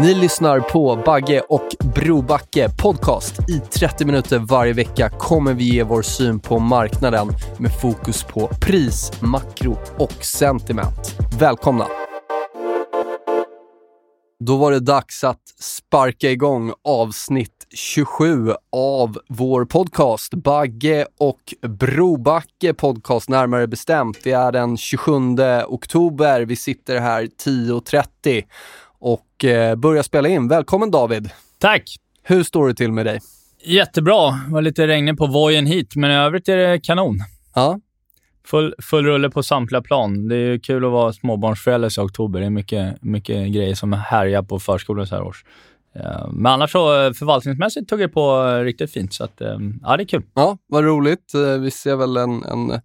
Ni lyssnar på Bagge och Brobacke podcast. I 30 minuter varje vecka kommer vi ge vår syn på marknaden med fokus på pris, makro och sentiment. Välkomna! Då var det dags att sparka igång avsnitt 27 av vår podcast Bagge och Brobacke podcast närmare bestämt. Det är den 27 oktober. Vi sitter här 10.30 och eh, börjar spela in. Välkommen David! Tack! Hur står det till med dig? Jättebra. Det var lite regnig på vojen hit, men i övrigt är det kanon. Ja. Full, full rulle på samtliga plan. Det är kul att vara småbarnsförälder i oktober. Det är mycket, mycket grejer som härjar på förskolan så här års. Eh, Men annars så eh, förvaltningsmässigt tog det på riktigt fint, så att, ja, det är kul. Ja, vad roligt. Vi ser väl en, en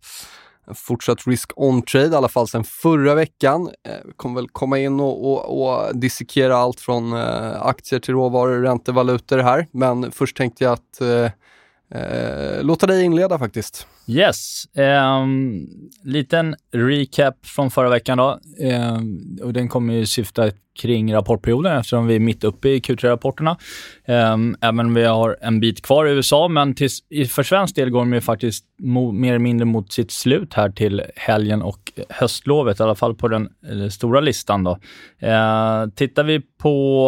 fortsatt risk on trade, i alla fall sedan förra veckan. Eh, Vi kommer väl komma in och, och, och dissekera allt från eh, aktier till råvaror, räntevalutor här. Men först tänkte jag att eh, eh, låta dig inleda faktiskt. Yes. Um, liten recap från förra veckan då. Ehm, och den kommer ju syfta kring rapportperioden eftersom vi är mitt uppe i Q3-rapporterna. Um, ehm, även om vi har en bit kvar i USA, men tills, för svensk del går de ju faktiskt mo, mer eller mindre mot sitt slut här till helgen och höstlovet, i alla fall på den eh, stora listan. Då. Uh, tittar vi på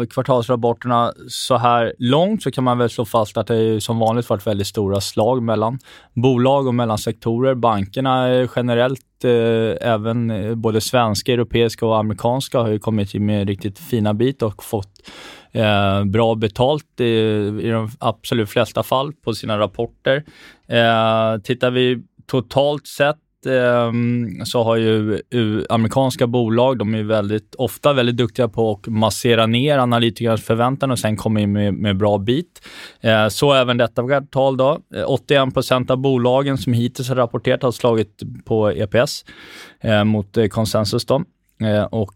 uh, kvartalsrapporterna så här långt så kan man väl slå fast att det är som vanligt varit väldigt stora slag mellan bolag och mellan sektorer. Bankerna generellt, eh, även eh, både svenska, europeiska och amerikanska, har ju kommit med riktigt fina bit och fått eh, bra betalt i, i de absolut flesta fall på sina rapporter. Eh, tittar vi totalt sett Ehm, så har ju amerikanska bolag, de är väldigt, ofta väldigt duktiga på att massera ner analytikernas förväntan och sen komma in med, med bra bit. Eh, så även detta kvartal då. Eh, 81 procent av bolagen som hittills har rapporterat har slagit på EPS eh, mot konsensus då. Och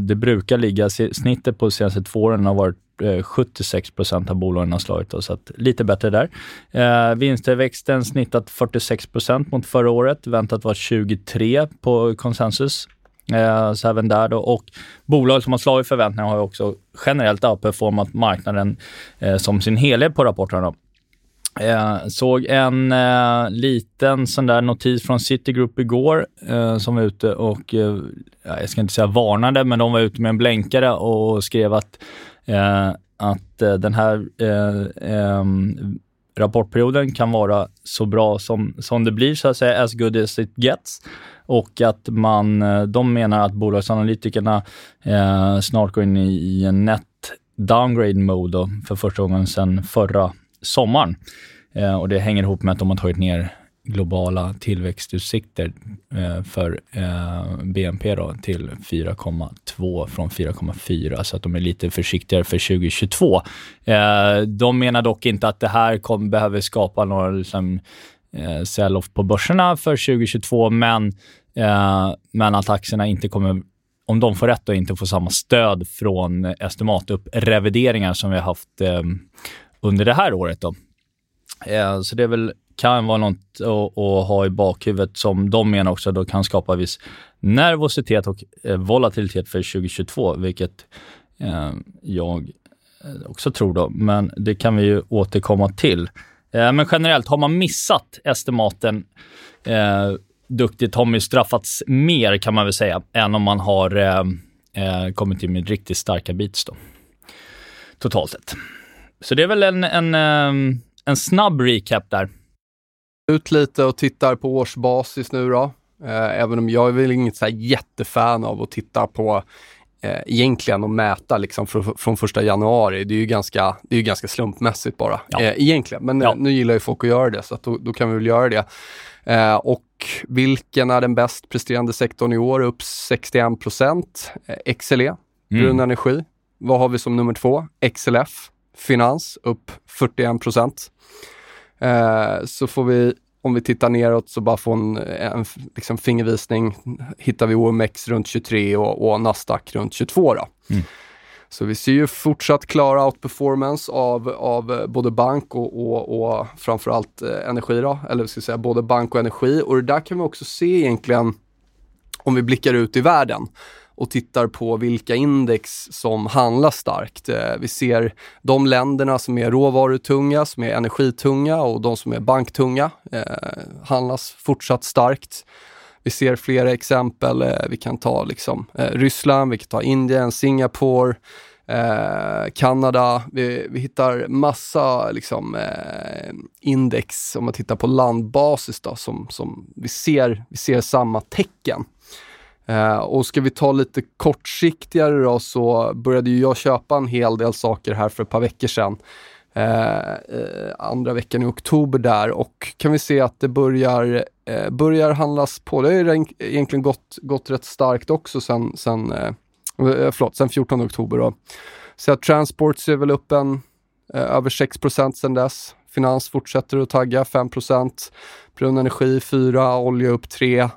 det brukar ligga, snittet på de senaste två åren har varit Eh, 76 procent av bolagen har slagit oss, så att lite bättre där. Eh, vinsttillväxten snittat 46 procent mot förra året, väntat var 23 på konsensus. Eh, så även där då. Och bolag som har slagit förväntningarna har också generellt outperformat marknaden eh, som sin helhet på rapporterna. Eh, såg en eh, liten sån där notis från Citigroup igår eh, som var ute och, eh, jag ska inte säga varnade, men de var ute med en blänkare och skrev att, Eh, att eh, den här eh, ehm, rapportperioden kan vara så bra som, som det blir, så att säga, as good as it gets. Och att man, eh, de menar att bolagsanalytikerna eh, snart går in i, i en net downgrade mode då, för första gången sedan förra sommaren. Eh, och det hänger ihop med att de har tagit ner globala tillväxtutsikter eh, för eh, BNP då, till 4,2 från 4,4 så att de är lite försiktigare för 2022. Eh, de menar dock inte att det här kom, behöver skapa några liksom, eh, sell-off på börserna för 2022, men, eh, men att aktierna inte kommer om de får rätt och inte får samma stöd från estimatupprevideringar som vi har haft eh, under det här året. Då. Eh, så det är väl, kan vara något att, ha i bakhuvudet som de menar också då kan skapa viss nervositet och eh, volatilitet för 2022, vilket eh, jag eh, också tror då, men det kan vi ju återkomma till. Eh, men generellt, har man missat estimaten eh, duktigt har man ju straffats mer kan man väl säga, än om man har eh, eh, kommit in med riktigt starka beats då. Totalt sett. Så det är väl en, en, en snabb recap där. Ut lite och tittar på årsbasis nu då. Eh, även om jag är väl inget så jättefan av att titta på eh, egentligen och mäta liksom från, från första januari. Det är ju ganska, det är ganska slumpmässigt bara Ja. eh, egentligen. Men Ja. nu gillar ju folk att göra det så att då, då kan vi väl göra det. Eh, och vilken är den bäst presterande sektorn i år? Upp 61 procent. Eh, XLE, brun energi. Vad har vi som nummer två? XLF, finans, upp 41 procent. Eh, så får vi, om vi tittar neråt, så bara få en, en liksom fingervisning. Hittar vi OMX runt 23 och, och Nasdaq runt 22 då. Så vi ser ju fortsatt klara outperformance av, av eh, både bank och, och, och framförallt eh, energi då, eller ska säga både bank och energi. Och det där kan vi också se egentligen om vi blickar ut i världen och tittar på vilka index som handlar starkt. Eh, vi ser de länderna som är råvarutunga, som är energitunga och de som är banktunga eh, handlas fortsatt starkt. Vi ser flera exempel. Eh, vi kan ta liksom, eh, Ryssland, vi kan ta Indien, Singapore, eh, Kanada. Vi, vi hittar massa liksom, eh, index, om man tittar på landbasis, då, som, som vi, ser, vi ser samma tecken. Eh, och ska vi ta lite kortsiktigare då så började ju jag köpa en hel del saker här för ett par veckor sedan. Eh, eh, andra veckan i oktober där och kan vi se att det börjar, eh, börjar handlas på. Det har ju egentligen gått, gått rätt starkt också sen, sen, eh, eh förlåt, sen 14 oktober. Då. Så att Transports är väl upp en, eh, över 6% sen dess. Finans fortsätter att tagga 5 Brun energi 4, olja upp 3.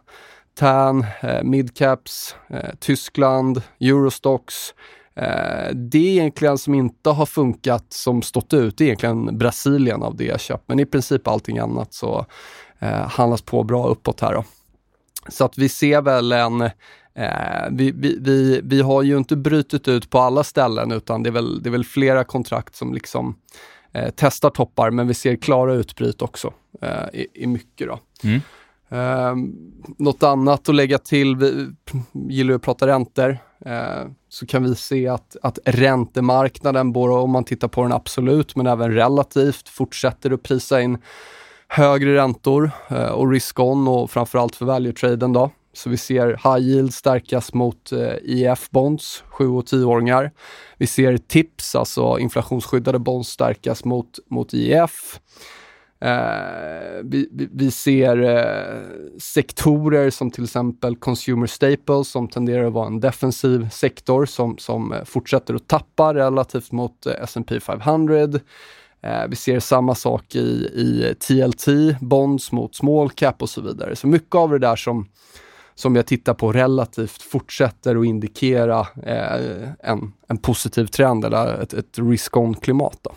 TAN, eh, midcaps, eh, Tyskland, Eurostox. Eh, det är egentligen som inte har funkat som stått ut, det är egentligen Brasilien av det jag köpt. Men i princip allting annat så eh, handlas på bra uppåt här då. Så att vi ser väl en, eh, vi, vi, vi, vi har ju inte brutit ut på alla ställen utan det är väl, det är väl flera kontrakt som liksom eh, testar toppar men vi ser klara utbryt också eh, i, i mycket då. Mm. Eh, något annat att lägga till, vi gillar ju att prata räntor, eh, så kan vi se att, att räntemarknaden, både om man tittar på den absolut men även relativt, fortsätter att prisa in högre räntor eh, och risk-on och framförallt för value-traden då. Så vi ser high yield stärkas mot eh, IF-bonds, 7 och 10-åringar. Vi ser TIPS, alltså inflationsskyddade bonds, stärkas mot, mot IF. Eh, vi, vi, vi ser eh, sektorer som till exempel consumer staples som tenderar att vara en defensiv sektor som, som eh, fortsätter att tappa relativt mot S&P 500. Eh, vi ser samma sak i, i TLT, bonds mot small cap och så vidare. Så mycket av det där som, som jag tittar på relativt fortsätter att indikera en, en positiv trend eller ett, ett risk-on-klimat. Då.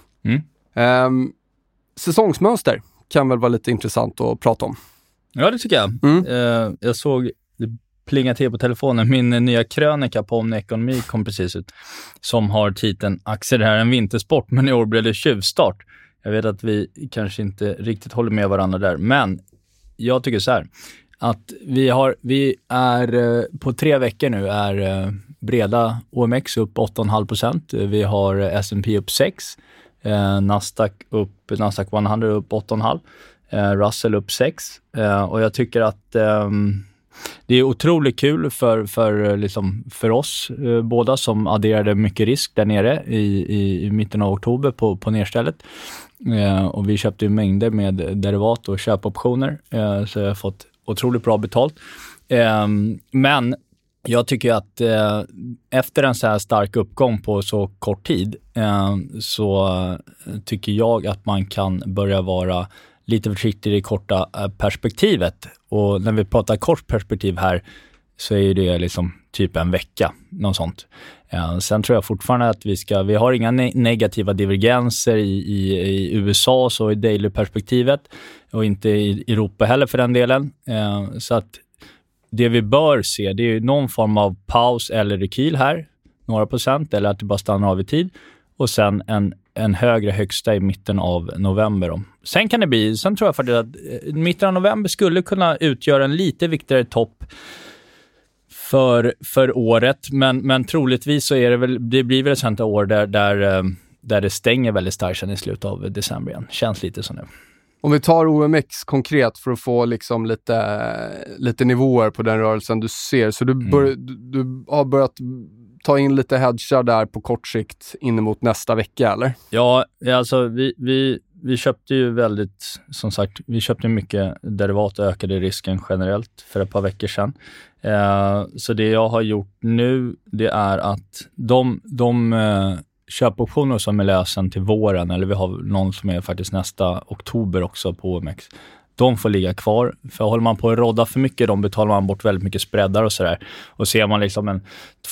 Säsongsmönster kan väl vara lite intressant att prata om. Ja, det tycker jag. Mm. Eh, jag såg, det plingade till på telefonen, min nya krönika på Omni Ekonomi kom precis ut, som har titeln “Aktier är en vintersport, men i år blev det tjuvstart”. Jag vet att vi kanske inte riktigt håller med varandra där, men jag tycker så här, att vi, har, vi är eh, på tre veckor nu är eh, breda OMX upp 8,5% Vi har eh, S&P upp 6 eh, Nasdaq upp, Nasdaq 100 upp 8,5 eh, Russell upp 6 eh, och jag tycker att ehm, det är otroligt kul för, för, eh, liksom, för oss eh, båda som adderade mycket risk där nere i, i, i mitten av oktober på, på nedstället. Eh, och vi köpte ju mängder med derivat och köpoptioner, eh, så jag har fått otroligt bra betalt. Eh, men jag tycker att eh, efter en så här stark uppgång på så kort tid eh, så tycker jag att man kan börja vara lite försiktig i det korta eh, perspektivet. Och när vi pratar kort perspektiv här så är det liksom typ en vecka, något sånt. Eh, sen tror jag fortfarande att vi ska, vi har inga ne negativa divergenser i, i, i USA så i daily-perspektivet och inte i Europa heller för den delen. Eh, så att det vi bör se, det är någon form av paus eller rekyl här, några procent, eller att det bara stannar av i tid. Och sen en, en högre högsta i mitten av november. Då. Sen kan det bli, sen tror jag faktiskt att eh, mitten av november skulle kunna utgöra en lite viktigare topp för, för året. Men, men troligtvis så är det väl, det blir väl ett sånt år där, där, eh, där det stänger väldigt starkt sen i slutet av december igen. Känns lite så nu. Om vi tar OMX konkret för att få liksom lite, lite nivåer på den rörelsen du ser. Så du, Mm. bör, du, du har börjat ta in lite hedgar där på kort sikt in mot nästa vecka, eller? Ja, alltså vi, vi, vi köpte ju väldigt, som sagt, vi köpte mycket derivat och ökade risken generellt för ett par veckor sedan. Eh, så det jag har gjort nu, det är att de, de eh, köpoptioner som är lösen till våren, eller vi har någon som är faktiskt nästa oktober också på OMX, de får ligga kvar. För håller man på att rodda för mycket, de betalar man bort väldigt mycket spreadar och sådär. Och ser man liksom en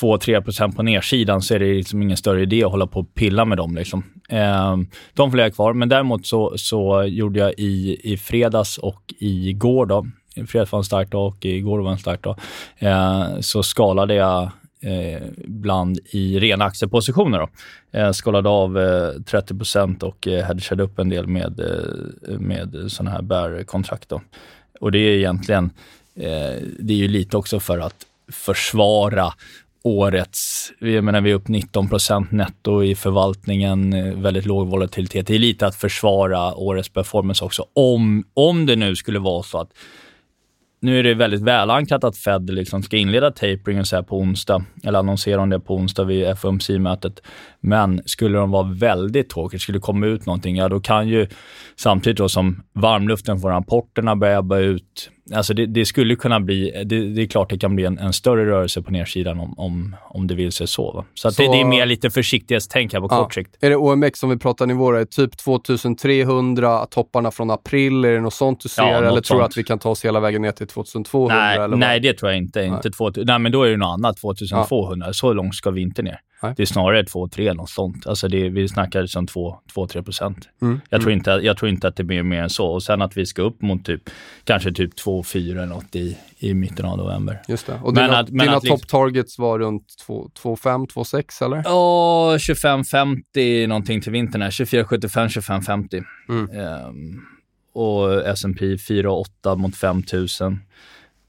2-3% på nedsidan så är det liksom ingen större idé att hålla på och pilla med dem. Liksom. Eh, de får ligga kvar, men däremot så, så gjorde jag i, i fredags och igår då, i fredags var en stark dag och igår var en stark dag, eh, så skalade jag eh, bland i rena aktiepositioner. Då. Eh, skalade av eh, 30% och eh, hedgade upp en del med, eh, med sådana här bärkontrakt. Då. Och det är egentligen, eh, det är ju lite också för att försvara årets, jag menar vi är upp 19% netto i förvaltningen, eh, väldigt låg volatilitet. Det är lite att försvara årets performance också. Om, om det nu skulle vara så att nu är det väldigt välankrat att Fed liksom ska inleda tapering så här på onsdag, eller annonsera om det på onsdag vid FOMC-mötet. Men skulle de vara väldigt tråkigt, skulle det komma ut någonting, ja då kan ju samtidigt då som varmluften från rapporterna börjar ebba ut, alltså det, det skulle kunna bli, det, det är klart det kan bli en, en större rörelse på nedsidan om, om, om det vill sig så. Va? Så, att Så- Det, det är mer lite försiktighetstänk här på kort sikt. Är det OMX om vi pratar nivåer, typ 2300, topparna från april, är det något sånt du ser? Ja, eller tror du att vi kan ta oss hela vägen ner till 2200? Nej, eller vad? nej, det tror jag inte. inte 2000, nej, men då är det något annat. 2200. Så långt ska vi inte ner. Nej. Det är snarare 2-3, något sånt. Alltså det, vi snackar som 2-3 procent. Mm. Jag, tror inte, jag tror inte att det blir mer än så. Och sen att vi ska upp mot typ, kanske typ 2-4 eller något i, i mitten av november. Just det. Och Men dina, att- men dina liksom- top targets var runt 2,5, 2,6 eller? Ja, 25-50 någonting till vintern här. 24-75, 25-50. Mm. Ehm, och S&P 4,8 mot 5000.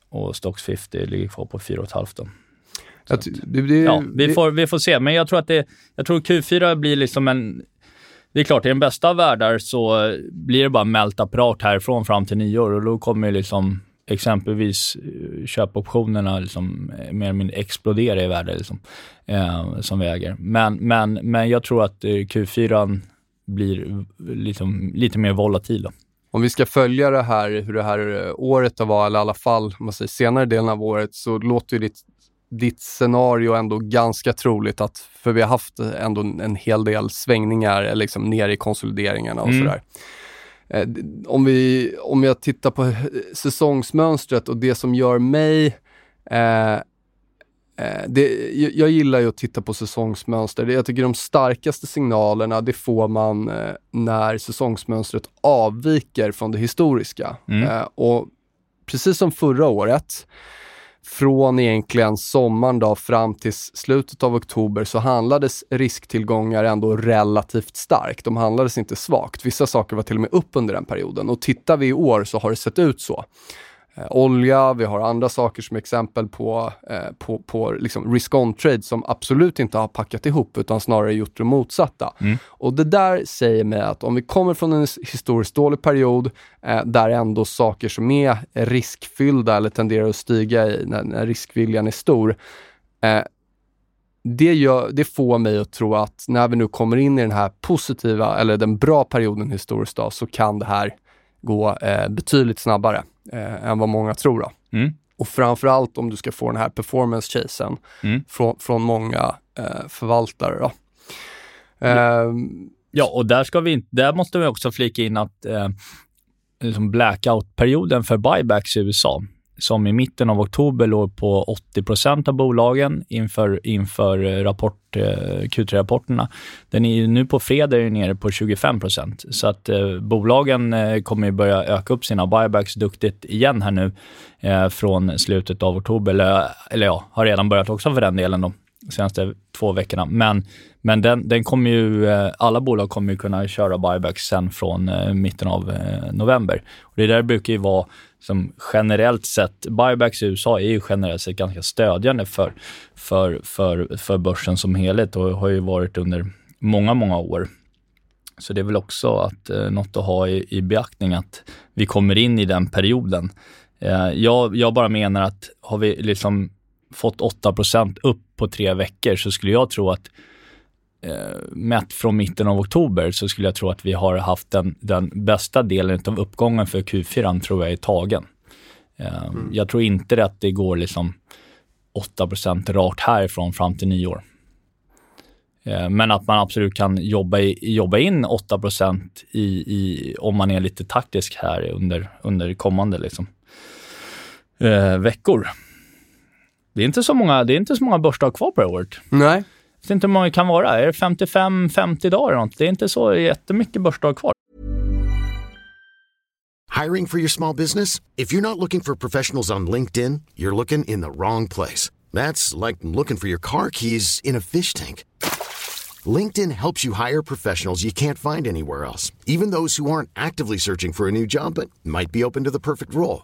Och Stocks 50 ligger kvar på 4,5 då. Att- det, det, Ja, vi det- får, vi får se. Men jag tror att det, jag tror Q4 blir liksom en... Det är klart, i den bästa av världar så blir det bara mältapparat härifrån fram till nyår och då kommer liksom exempelvis eh, köpoptionerna liksom eh, mer eller mindre explodera i värde liksom, eh, som vi äger. Men, men, men jag tror att eh, Q4 blir liksom, lite mer volatil. Då. Om vi ska följa det här, hur det här året har varit, eller i alla fall man säger, senare delen av året, så låter ju ditt, ditt scenario ändå ganska troligt att, för vi har haft ändå en hel del svängningar liksom ner i konsolideringarna och Mm. sådär. Eh, Om, vi, om jag tittar på eh, säsongsmönstret och det som gör mig eh, eh, det, jag, gillar ju att titta på säsongsmönster. Jag tycker de starkaste signalerna, det får man eh, när säsongsmönstret avviker från det historiska. Mm. Eh, och precis som förra året, från egentligen sommaren då fram till slutet av oktober så handlades risktillgångar ändå relativt starkt. De handlades inte svagt. Vissa saker var till och med upp under den perioden och tittar vi i år så har det sett ut så. Eh, olja, vi har andra saker som exempel på, eh, på, på liksom risk-on trade som absolut inte har packat ihop utan snarare gjort det motsatta. Mm. Och det där säger mig att om vi kommer från en his- historiskt dålig period eh, där ändå saker som är riskfyllda eller tenderar att stiga i när, när riskviljan är stor, det, gör, det får mig att tro att när vi nu kommer in i den här positiva eller den bra perioden historiskt då, så kan det här gå eh, betydligt snabbare eh, än vad många tror. Då. Mm. Och framförallt om du ska få den här performance-chasen Mm. från, från många eh, förvaltare. Då. Ehm, Ja, och där, ska vi, där måste vi också flika in att eh, liksom blackout-perioden för buybacks i USA, som i mitten av oktober låg på 80% av bolagen inför, inför eh, rapport, eh, Q3-rapporterna. Den är ju nu på fredag är nere på 25% Så att eh, bolagen eh, kommer ju börja öka upp sina buybacks duktigt igen här nu eh, från slutet av oktober, eller, eller ja, har redan börjat också för den delen då senaste två veckorna. Men, men den, den kommer ju, eh, alla bolag kommer ju kunna köra buybacks sen från eh, mitten av eh, november. Och det där brukar ju vara som generellt sett, buybacks i USA är ju generellt sett ganska stödjande för, för, för, för börsen som helhet och har ju varit under många, många år. Så det är väl också att, eh, något att ha i, i beaktning att vi kommer in i den perioden. Eh, jag, jag bara menar att har vi liksom fått 8% upp på tre veckor så skulle jag tro att eh, mätt från mitten av oktober så skulle jag tro att vi har haft den, den bästa delen av uppgången för Q4 tror jag är tagen. Eh, mm. Jag tror inte att det går liksom 8% rakt härifrån fram till nyår. Eh, men att man absolut kan jobba, i, jobba in 8 i, i, om man är lite taktisk här under, under kommande liksom, eh, veckor. Det är inte så många, det är inte så många börsdagar kvar på året. Nej. Jag vet inte hur många det kan vara. Är det 55-50 dagar eller något? Det är inte så jättemycket börsdagar kvar. Hiring for your small business? If you're not looking for professionals on LinkedIn, you're looking in the wrong place. That's like looking for your car keys in a fish tank. LinkedIn helps you hire professionals you can't find anywhere else, even those who aren't actively searching for a new job but might be open to the perfect role.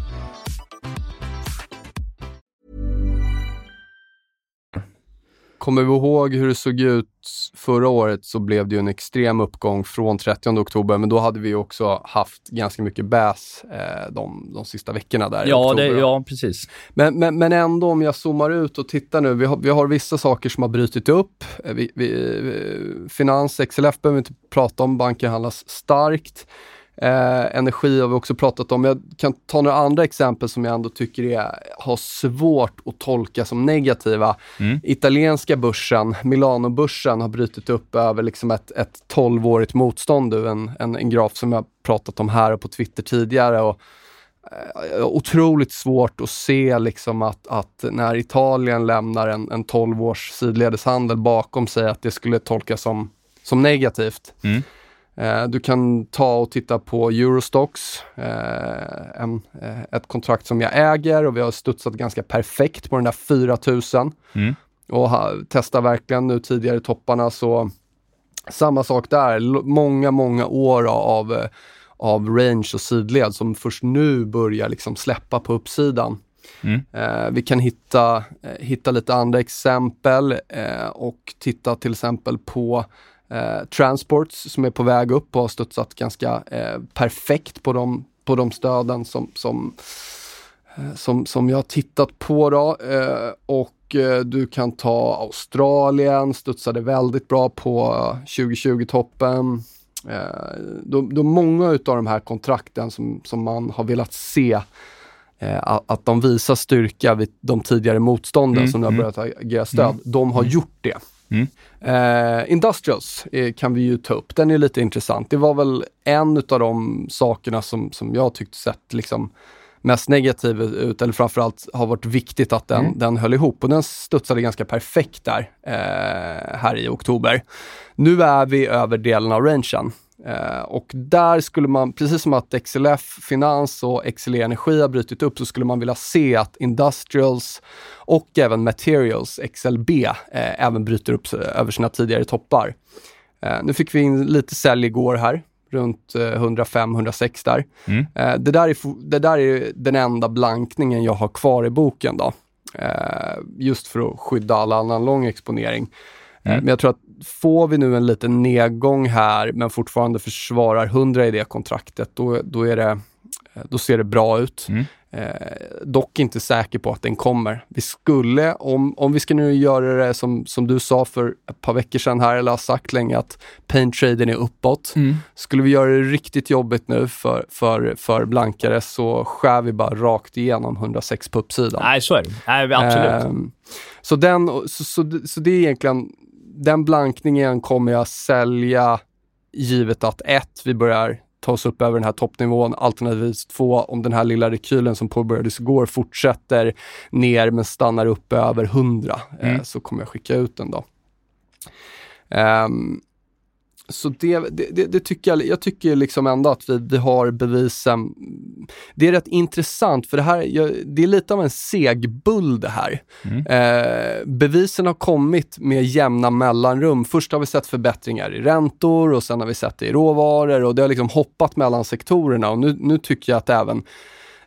Kommer vi ihåg hur det såg ut förra året så blev det ju en extrem uppgång från 30 oktober, men då hade vi också haft ganska mycket bäs eh, de, de sista veckorna där ja. Det, ja, precis. Men, men, men ändå om jag zoomar ut och tittar nu, vi har, vi har vissa saker som har brutit upp. Eh, vi, vi, finans, XLF behöver vi inte prata om, banken handlas starkt. Eh, energi har vi också pratat om. Jag kan ta några andra exempel som jag ändå tycker är, har svårt att tolka som negativa. Mm. Italienska börsen, Milano-börsen, har brutit upp över liksom ett, ett 12-årigt motstånd. En, en, en graf som jag pratat om här och på Twitter tidigare. Och, eh, otroligt svårt att se liksom att, att när Italien lämnar en, en 12 års sidledeshandel bakom sig, att det skulle tolkas som, som negativt. Mm. Eh, du kan ta och titta på Eurostox, eh, en, eh, ett kontrakt som jag äger och vi har studsat ganska perfekt på den där 4000. Mm. Och ha, testa verkligen nu tidigare topparna så samma sak där, många, många år av, av range och sidled som först nu börjar liksom släppa på uppsidan. Mm. Eh, vi kan hitta, hitta lite andra exempel eh, och titta till exempel på eh, Transports som är på väg upp och har studsat ganska eh, perfekt på de, på de stöden som, som, eh, som, som jag har tittat på. Då. Eh, och du kan ta Australien, studsade väldigt bra på 2020-toppen. Eh, då, då många utav de här kontrakten som, som man har velat se att de visar styrka vid de tidigare motstånden mm, som nu har mm. börjat agera stöd. Mm, de har mm. gjort det. Mm. Eh, Industrials eh, kan vi ju ta upp. Den är lite intressant. Det var väl en av de sakerna som, som jag tyckte sett liksom mest negativ ut, eller framförallt har varit viktigt att den, mm. den höll ihop och den studsade ganska perfekt där eh, här i oktober. Nu är vi över delen av rangen. Eh, och där skulle man, precis som att XLF Finans och XLE Energi har brutit upp, så skulle man vilja se att Industrials och även Materials, XLB, eh, även bryter upp över sina tidigare toppar. Eh, nu fick vi in lite sälj igår här, runt 105-106 där. Mm. det, där är, det där är den enda blankningen jag har kvar i boken då. just för att skydda all annan lång exponering. Mm. Men jag tror att får vi nu en liten nedgång här, men fortfarande försvarar 100 i det kontraktet, då, då är det eh, då ser det bra ut. Mm. Eh, dock inte säker på att den kommer. Vi skulle, om, om vi ska nu göra det som, som du sa för ett par veckor sedan här, eller har sagt länge att pain-traden är uppåt. Mm. Skulle vi göra det riktigt jobbigt nu för, för, för blankare så skär vi bara rakt igenom 106 på uppsidan. Nej, så är det. Nej, absolut. Ehm, så, den, så, så, så det är egentligen, den blankningen kommer jag sälja givet att ett, vi börjar ta oss upp över den här toppnivån. Alternativt två, om den här lilla rekylen som påbörjades igår fortsätter ner men stannar upp över 100 eh, Mm. så kommer jag skicka ut den då. Ehm, så det, det, det, tycker jag, jag tycker liksom ändå att vi, vi har bevisen. Det är rätt intressant för det här, jag, det är lite av en segbull det här. Mm. Eh, bevisen har kommit med jämna mellanrum. Först har vi sett förbättringar i räntor och sen har vi sett det i råvaror och det har liksom hoppat mellan sektorerna och nu, nu tycker jag att även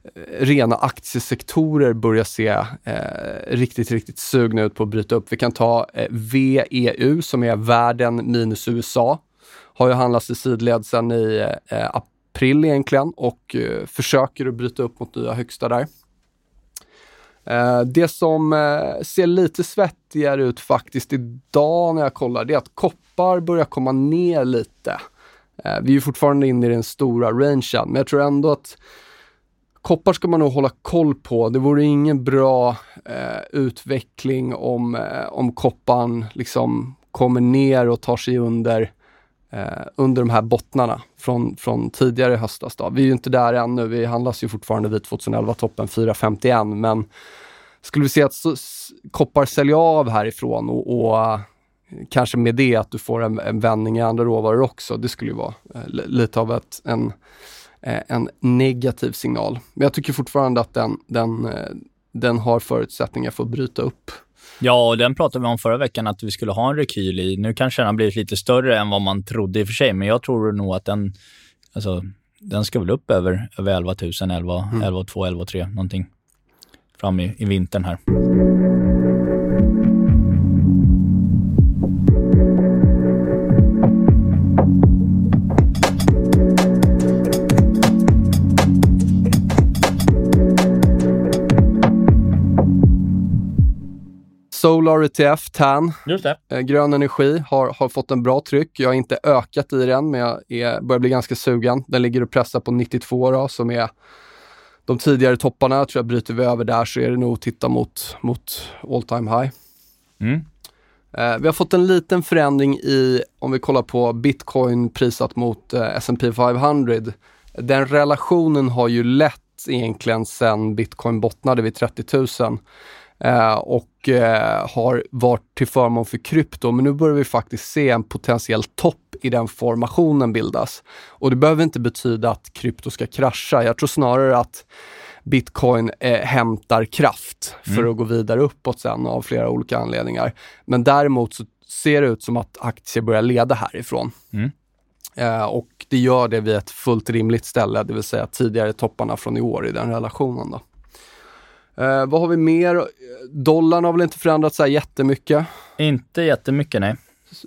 eh, rena aktiesektorer börjar se eh, riktigt, riktigt sugna ut på att bryta upp. Vi kan ta eh, VEU som är världen minus USA. Har ju handlats i sidled sedan i eh, april egentligen och eh, försöker att bryta upp mot nya högsta där. Eh, det som eh, ser lite svettigare ut faktiskt idag när jag kollar, det är att koppar börjar komma ner lite. Eh, vi är ju fortfarande inne i den stora rangen, men jag tror ändå att koppar ska man nog hålla koll på. Det vore ingen bra eh, utveckling om, eh, om koppan liksom kommer ner och tar sig under eh, under de här bottnarna från, från tidigare i höstas. Då. Vi är ju inte där ännu, vi handlas ju fortfarande vid 2011-toppen 451 men skulle vi se att så, koppar säljer av härifrån och, och eh, kanske med det att du får en, en vändning i andra råvaror också, det skulle ju vara eh, lite av ett, en, eh, en negativ signal. Men jag tycker fortfarande att den, den, eh, den har förutsättningar för att bryta upp. Ja, och den pratade vi om förra veckan att vi skulle ha en rekyl i. Nu kanske den har blivit lite större än vad man trodde i och för sig, men jag tror nog att den, alltså, den ska väl upp över, över 11 000, 11, 11 2, 11 3 någonting fram i, i vintern här. Solar ETF, TAN. Eh, Grön energi har, har fått en bra tryck. Jag har inte ökat i den, men jag är, börjar bli ganska sugen. Den ligger och pressar på 92 då, som är de tidigare topparna. Jag tror jag bryter vi över där så är det nog att titta mot, mot all time high. Mm. Eh, vi har fått en liten förändring i, om vi kollar på bitcoin prissatt mot eh, S&P 500. Den relationen har ju lett egentligen sedan bitcoin bottnade vid 30 000 eh, och eh, har varit till förmån för krypto. Men nu börjar vi faktiskt se en potentiell topp i den formationen bildas. Och det behöver inte betyda att krypto ska krascha. Jag tror snarare att bitcoin eh, hämtar kraft för att gå vidare uppåt sen av flera olika anledningar. Men däremot så ser det ut som att aktier börjar leda härifrån. Mm. Eh, och det gör det vid ett fullt rimligt ställe, det vill säga tidigare topparna från i år i den relationen. Då. Eh, vad har vi mer? Dollarn har väl inte förändrats så här jättemycket. Inte jättemycket, nej.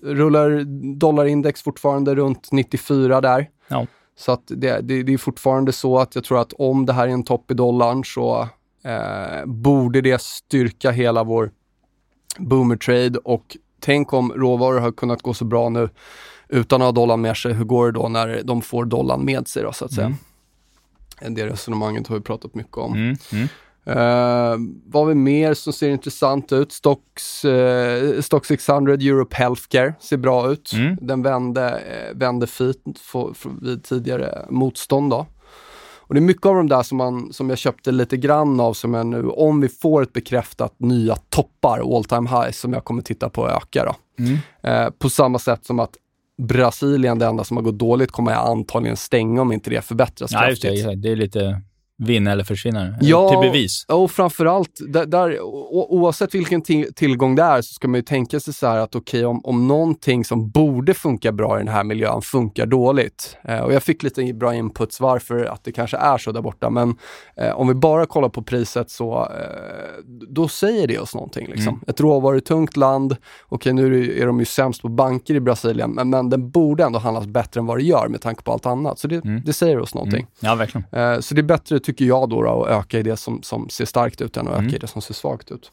Rullar dollarindex fortfarande runt 94 där. Ja. Så att det, det, det är fortfarande så att jag tror att om det här är en topp i dollarn så eh, borde det styrka hela vår boomer trade och tänk om råvaror har kunnat gå så bra nu utan att ha dollarn med sig. Hur går det då när de får dollarn med sig då så att säga? Det resonemanget har vi pratat mycket om. Mm. Mm. Uh, vad har vi mer som ser intressant ut? Stocks, uh, Stock 600 Europe Healthcare ser bra ut. Mm. Den vände, uh, vände fint för, för, vid tidigare motstånd. Då. Och det är mycket av de där som, man, som jag köpte lite grann av som jag nu, om vi får ett bekräftat nya toppar, all time high, som jag kommer titta på att öka. Då. Mm. Eh, på samma sätt som att Brasilien, det enda som har gått dåligt, kommer jag antagligen stänga om inte det förbättras just kraftigt. det. Det är lite vinna eller försvinna. Ja, till bevis. och framförallt, där, där, oavsett vilken tillgång det är så ska man ju tänka sig så här att okej, okay, om, om någonting som borde funka bra i den här miljön funkar dåligt. Eh, och jag fick lite bra inputs varför att det kanske är så där borta, men eh, om vi bara kollar på priset så eh, då säger det oss någonting. Liksom. Mm. Ett råvarutungt land, okej okay, nu är de ju sämst på banker i Brasilien, men, men den borde ändå handlas bättre än vad det gör med tanke på allt annat. Så det, mm. det säger oss någonting. Mm. Ja, verkligen. Eh, så det är bättre tycker jag då, då att öka i det som, som ser starkt ut än att mm. öka i det som ser svagt ut.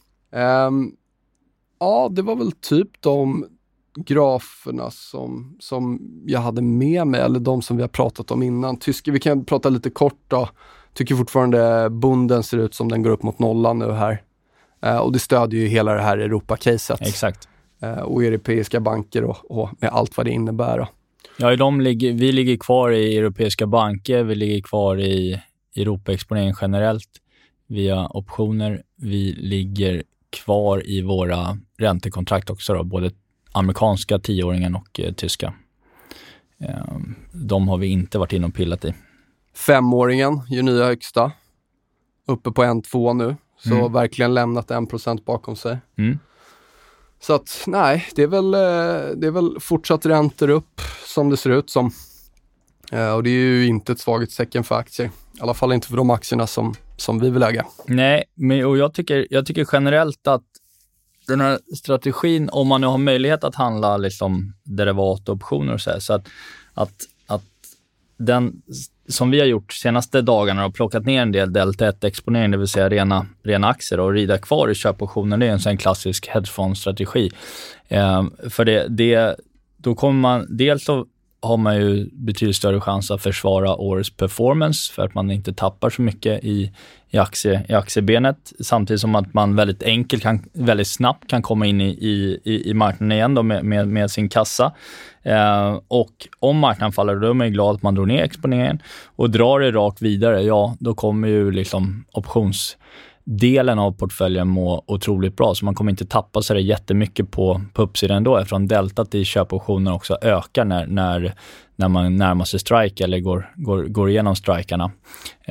Um, ja, det var väl typ de graferna som, som jag hade med mig, eller de som vi har pratat om innan. Tysk, vi kan prata lite kort då. Tycker fortfarande bonden ser ut som den går upp mot nollan nu här. Uh, och det stödjer ju hela det här Europa-caset. Exakt. Uh, och europeiska banker och, och, med allt vad det innebär. Då. Ja, de ligger, vi ligger kvar i europeiska banker, vi ligger kvar i Europaexponering generellt via optioner. Vi ligger kvar i våra räntekontrakt också, då, både amerikanska tioåringen och eh, tyska. Eh, de har vi inte varit inne och pillat i. Femåringen gör nya högsta. Uppe på 1,2 nu. Så mm. verkligen lämnat 1% bakom sig. Mm. Så att nej, det är, väl, eh, det är väl fortsatt räntor upp som det ser ut som. Eh, och det är ju inte ett svaghetstecken för aktier. I alla fall inte för de aktierna som, som vi vill äga. Nej, men, och jag tycker, jag tycker generellt att den här strategin, om man nu har möjlighet att handla liksom derivatoptioner och så här, så att, att, att den som vi har gjort senaste dagarna och plockat ner en del delta 1-exponering, det vill säga rena, rena aktier och rida kvar i köpoptioner, det är en sån klassisk hedgefondstrategi. Eh, för det, det, då kommer man, dels så har man ju betydligt större chans att försvara årets performance för att man inte tappar så mycket i, i, aktie, i aktiebenet. Samtidigt som att man väldigt enkelt, kan, väldigt snabbt kan komma in i, i, i marknaden igen då med, med, med sin kassa. Eh, och om marknaden faller, då är man glad att man drar ner exponeringen. Och drar det rakt vidare, ja, då kommer ju liksom options delen av portföljen må otroligt bra, så man kommer inte tappa sig jättemycket på, på uppsidan ändå, eftersom deltat i köpoptioner också ökar när, när, när man närmar sig strike eller går, går, går igenom strikarna. Um,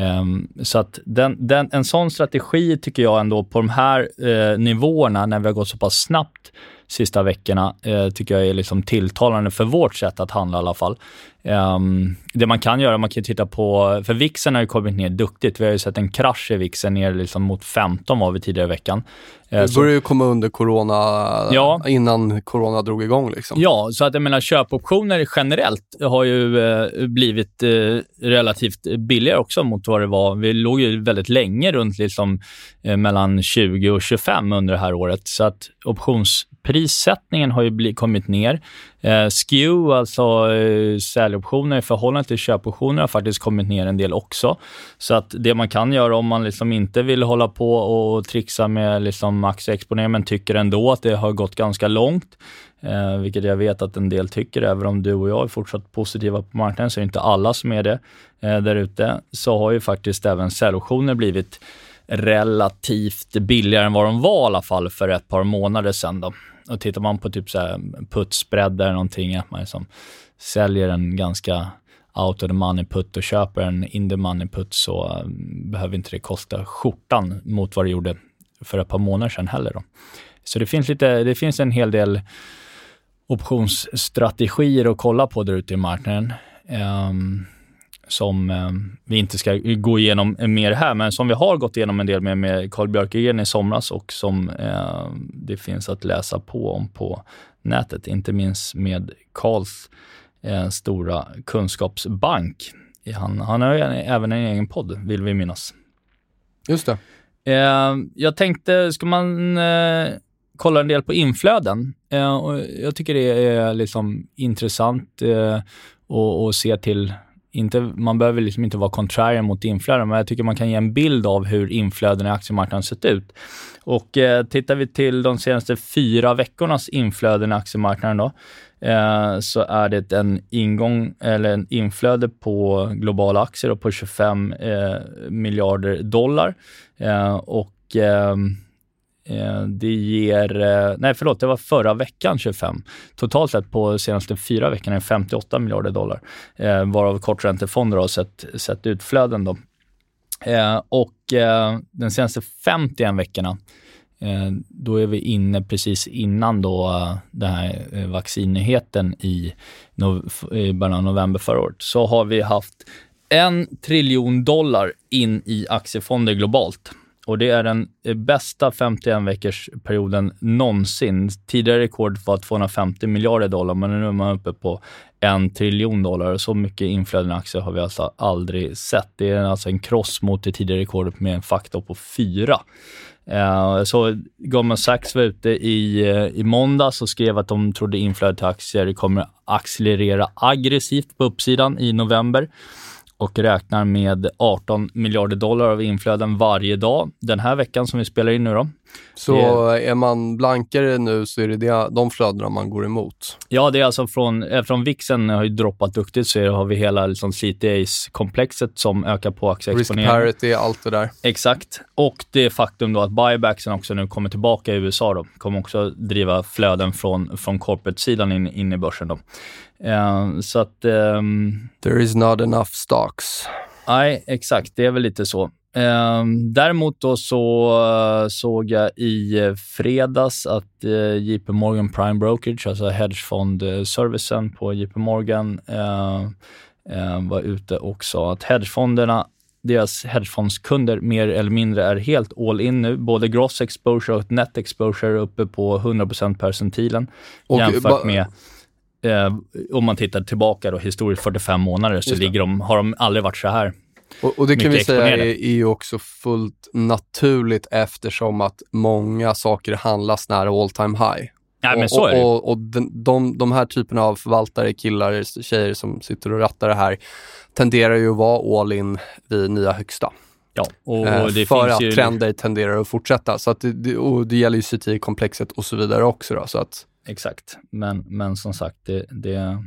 ehm, så att den, den, en sån strategi tycker jag ändå på de här eh, nivåerna, när vi har gått så pass snabbt sista veckorna, eh, tycker jag är liksom tilltalande för vårt sätt att handla i alla fall. Um, det man kan göra, man kan titta på, för VIXen har ju kommit ner duktigt. Vi har ju sett en krasch i VIXen ner liksom mot 15 var vi tidigare i veckan. Eh, det började ju komma under corona, ja. innan corona drog igång. Liksom. Ja, så att jag menar köpoptioner generellt har ju eh, blivit eh, relativt billigare också mot vad det var. Vi låg ju väldigt länge runt liksom, eh, mellan 20 och 25 under det här året. Så att Prissättningen har ju bli, kommit ner. Eh, SKEW, alltså eh, säljoptioner i förhållande till köpoptioner, har faktiskt kommit ner en del också. Så att det man kan göra om man liksom inte vill hålla på och trixa med liksom aktieexponering, men tycker ändå att det har gått ganska långt, eh, vilket jag vet att en del tycker, även om du och jag är fortsatt positiva på marknaden, så är det inte alla som är det eh, där ute, så har ju faktiskt även säljoptioner blivit relativt billigare än vad de var i alla fall för ett par månader sedan. Då. Och tittar man på typ så här putspread eller någonting, att man liksom säljer en ganska out of the money putt och köper en in the money putt så eh, behöver inte det kosta skjortan mot vad det gjorde för ett par månader sedan heller. Då. Så det finns, lite, det finns en hel del optionsstrategier att kolla på där ute i marknaden. Um, som eh, vi inte ska gå igenom mer här, men som vi har gått igenom en del med, med Carl Björkegren i somras och som eh, det finns att läsa på om på nätet, inte minst med Karls eh, stora kunskapsbank. Han, han har även en egen podd, vill vi minnas. Just det. Eh, jag tänkte, ska man eh, kolla en del på inflöden? Eh, och jag tycker det är liksom intressant eh, att se till inte, man behöver liksom inte vara contrarian mot inflöden, men jag tycker man kan ge en bild av hur inflöden i aktiemarknaden sett ut. Och eh, tittar vi till de senaste fyra veckornas inflöden i aktiemarknaden då, eh, så är det en ingång eller en inflöde på globala aktier på 25 eh, miljarder dollar. Eh, och Eh, Eh, det ger, eh, nej förlåt, det var förra veckan 25. Totalt sett på senaste fyra veckorna är 58 miljarder dollar, eh, varav korträntefonder har sett, sett utflöden. Då. Och den senaste 51 veckorna, då är vi inne precis innan då den här vaccinnyheten i, i början av november förra året, så har vi haft en triljon dollar in i aktiefonder globalt. Och det är den eh, bästa 51 veckors perioden någonsin. Tidigare rekord var 250 miljarder dollar, men nu är man uppe på en triljon dollar. Så mycket inflöden i aktier har vi alltså aldrig sett. Det är alltså en kross mot det tidigare rekordet med en faktor på fyra. Uh, så Goldman Sachs var ute i, uh, i måndags och skrev att de trodde inflödet till aktier kommer accelerera aggressivt på uppsidan i november och räknar med 18 miljarder dollar av inflöden varje dag den här veckan som vi spelar in nu då. Så är man blankare nu så är det, det de flödena man går emot. Ja, det är alltså från, eftersom VIXen har ju droppat duktigt så har vi hela liksom CTAs-komplexet som ökar på Risk aktieexponeringen. parity, allt det där. Exakt. Och det faktum då att buybacksen också nu kommer tillbaka i USA då, kommer också driva flöden från, från corporate-sidan in, in i börsen då. Eh, så att... ehm, There is not enough stocks. Nej, exakt. Det är väl lite så. Ehm, däremot då så eh, såg jag i eh, fredags att uh, JP Morgan Prime Brokerage, alltså hedgefondservicen på JP Morgan, eh, eh, var ute och sa att hedgefonderna deras hedgefondskunder mer eller mindre är helt all in nu. Både gross exposure och net exposure är uppe på 100% percentilen Och jämfört med eh, om man tittar tillbaka då historiskt 45 månader så ligger de, har de aldrig varit så här. Och, och det kan vi säga är, är ju också fullt naturligt eftersom att många saker handlas nära all time high. Nej, men och, så är det och, och, den, de, de här typerna av förvaltare, killar, tjejer som sitter och rattar det här tenderar ju att vara all in vid nya högsta. Ja, och, Eh, för att ju... trender tenderar att fortsätta. Så att det, och det gäller ju CTI-komplexet och så vidare också. Då, så att, Exakt, men, men som sagt, det, det,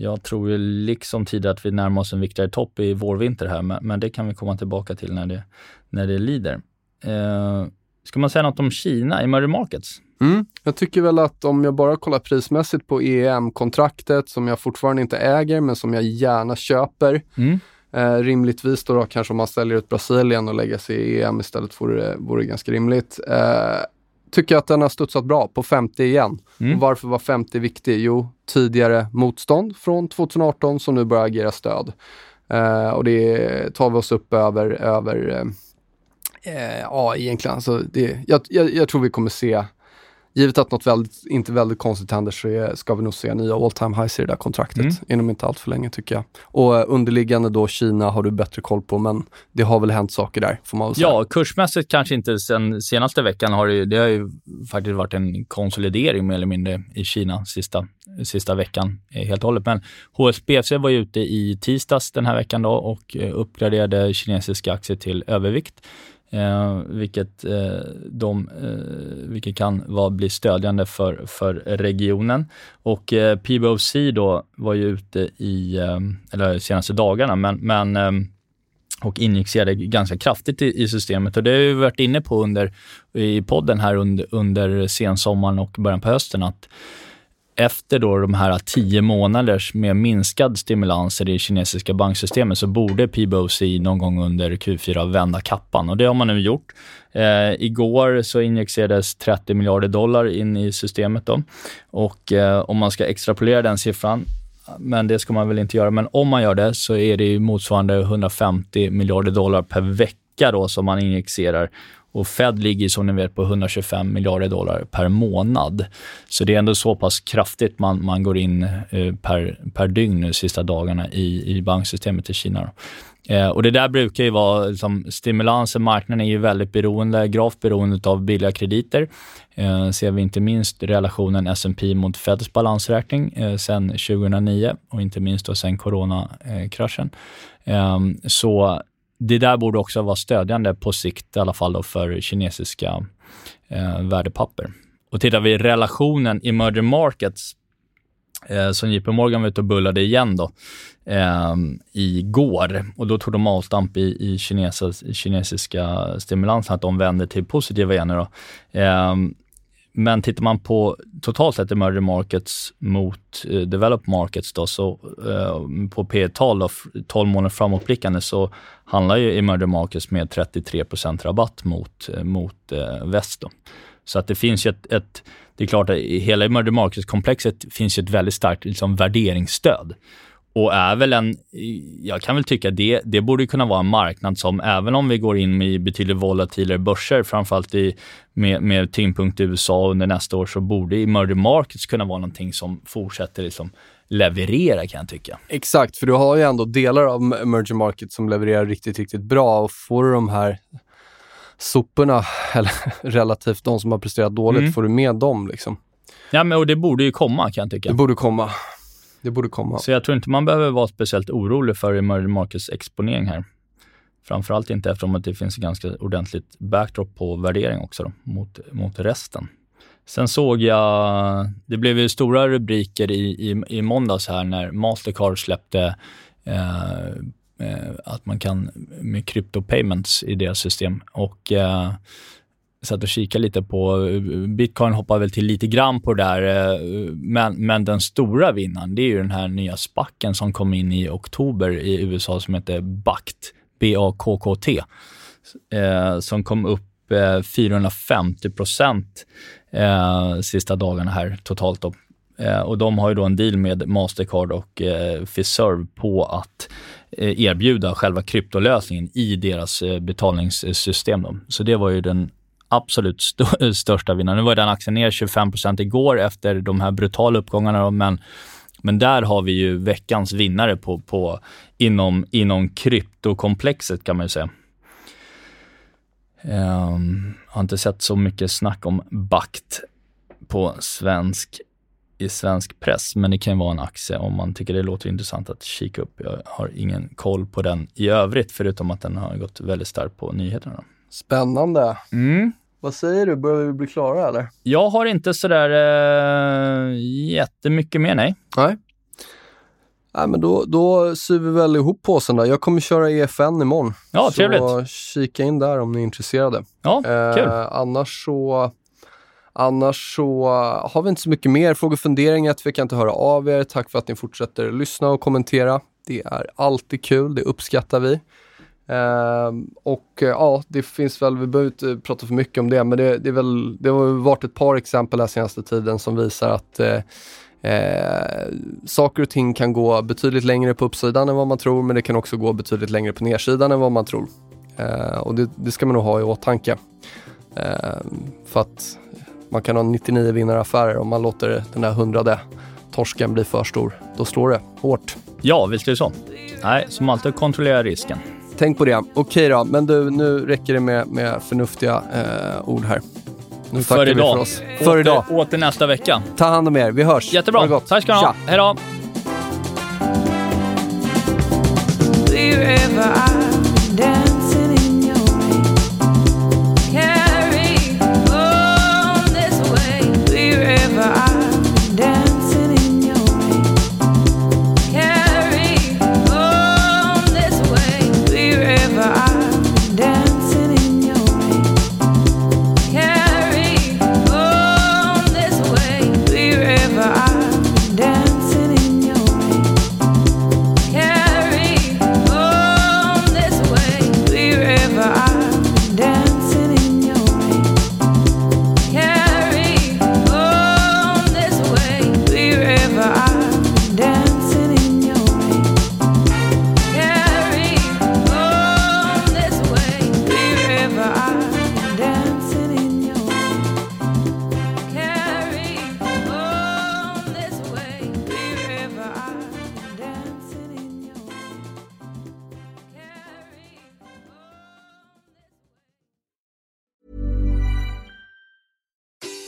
jag tror ju liksom tidigare att vi närmar oss en viktigare topp i vårvinter här, men, men det kan vi komma tillbaka till när det, när det lider. Eh, ska man säga något om Kina, emerging markets? Mm. Jag tycker väl att om jag bara kollar prismässigt på EM-kontraktet som jag fortfarande inte äger men som jag gärna köper. Mm. Eh, rimligtvis då, då kanske om man säljer ut Brasilien och lägger sig i EM istället vore det, vore det ganska rimligt. Eh, tycker att den har studsat bra på 50 igen. Mm. Och varför var 50 viktig? Jo, tidigare motstånd från 2018 som nu börjar agera stöd. Eh, och det tar vi oss upp över, över eh, eh ja egentligen, alltså det, jag, jag, jag tror vi kommer se Givet att något väldigt, inte väldigt konstigt händer så är, ska vi nog se nya all time highs i det där kontraktet Mm. inom inte allt för länge tycker jag. Och eh, underliggande då Kina har du bättre koll på men det har väl hänt saker där får man väl säga. Ja, kursmässigt kanske inte sen senaste veckan har det, det har ju faktiskt varit en konsolidering mer eller mindre i Kina sista, sista veckan eh, helt och hållet. Men HSBC var ju ute i tisdags den här veckan då och eh, uppgraderade kinesiska aktier till övervikt. Eh, vilket, eh, de, eh, vilket kan vara, bli stödjande för, för regionen. Och eh, PBOC då var ju ute i, eh, eller de senaste dagarna, men, men eh, och injicerade ganska kraftigt i, i systemet. Och det har vi varit inne på under, i podden här under, under sensommaren och början på hösten att efter då de här tio månaders med minskad stimulanser i det kinesiska banksystemet så borde PBOC någon gång under Q4 vända kappan och det har man nu gjort. Eh, igår så injicerades 30 miljarder dollar in i systemet då. och eh, om man ska extrapolera den siffran men det ska man väl inte göra. Men om man gör det så är det motsvarande 150 miljarder dollar per vecka då som man injicerar. Och Fed ligger som ni vet på 125 miljarder dollar per månad. Så det är ändå så pass kraftigt man, man går in eh, per, per dygn nu sista dagarna i, i banksystemet i Kina. Då. Eh, och det där brukar ju vara liksom, stimulansen, marknaden är ju väldigt beroende, gravt beroende av billiga krediter. Eh, ser vi inte minst relationen S&P mot Feds balansräkning eh, sen 2009 och inte minst då sen coronakraschen. Eh, eh, så det där borde också vara stödjande på sikt i alla fall då för kinesiska eh, värdepapper. Och tittar vi relationen emerging markets eh, som JP Morgan var ute och bullade igen då eh, igår och då tog de avstamp i, i kinesiska, kinesiska stimulansen att de vänder till positiva igen nu då. Eh, men tittar man på totalt sett emerging markets mot eh, developed markets då, så eh, på P tal 12 månader framåtblickande så handlar ju emerging markets med 33 rabatt mot, eh, mot eh, väst. Då. Så att det finns ju ett, ett det är klart att i hela emerging markets-komplexet finns ju ett väldigt starkt liksom, värderingsstöd och är väl en, jag kan väl tycka det, det borde kunna vara en marknad som även om vi går in med betydligt volatilare börser, framförallt i, med, med tyngdpunkt i USA under nästa år, så borde emerging markets kunna vara någonting som fortsätter liksom leverera kan jag tycka. Exakt, för du har ju ändå delar av emerging markets som levererar riktigt, riktigt bra och får du de här soporna, eller relativt de som har presterat dåligt, mm. får du med dem liksom. Ja, men och det borde ju komma kan jag tycka. Det borde komma. Det borde komma. Så jag tror inte man behöver vara speciellt orolig för emerging markets exponering här. Framförallt inte eftersom att det finns en ganska ordentligt backdrop på värdering också då, mot, mot resten. Sen såg jag, det blev ju stora rubriker i, i, i måndags här när Mastercard släppte eh, eh, att man kan med crypto payments i deras system. Och eh, satt och kikade lite på, eh, bitcoin hoppar väl till lite grann på det där, eh, men, men den stora vinnaren, det är ju den här nya spacken som kom in i oktober i USA som heter BACT, B-A-K-K-T, eh, som kom upp eh, 450 procent eh, sista dagarna här totalt. Då. Eh, och de har ju då en deal med Mastercard och eh, Fiserv på att erbjuda själva kryptolösningen i deras betalningssystem. Då. Så det var ju den absolut st största vinnaren. Nu var den aktien ner 25% igår efter de här brutala uppgångarna, då, men, men där har vi ju veckans vinnare på, på, inom, inom kryptokomplexet kan man ju säga. Um, har inte sett så mycket snack om BACT på svensk, i svensk press, men det kan vara en aktie om man tycker det låter intressant att kika upp. Jag har ingen koll på den i övrigt, förutom att den har gått väldigt starkt på nyheterna. Spännande. Mm. Vad säger du, börjar vi bli klara eller? Jag har inte sådär eh, jättemycket mer, nej. Nej. Nej, men då, då syr vi väl ihop påsen då. Jag kommer köra EFN imorgon. Ja, trevligt. Så kika in där om ni är intresserade. Ja, eh, kul. Annars så Annars så har vi inte så mycket mer frågor och funderingar. Vi kan inte höra av er. Tack för att ni fortsätter lyssna och kommentera. Det är alltid kul, det uppskattar vi. Ehm, och eh, ja, det finns väl, vi behöver inte prata för mycket om det, men det, det, är väl, det har varit ett par exempel här senaste tiden som visar att uh, saker och ting kan gå betydligt längre på uppsidan än vad man tror, men det kan också gå betydligt längre på nedsidan än vad man tror. och det, det, ska man nog ha i åtanke. Ehm, för att man kan ha 99 vinnaraffärer om man låter den där hundrade torsken bli för stor. Då slår det hårt. Ja, visst är det så. Nej, som alltid kontrollera risken. Tänk på det. Okej då, men du, nu räcker det med, med förnuftiga eh, ord här. Nu tackar för idag. vi för oss. För åter, idag. Åter nästa vecka. Ta hand om er. Vi hörs. Jättebra. Tack ska ni ha. Hej då.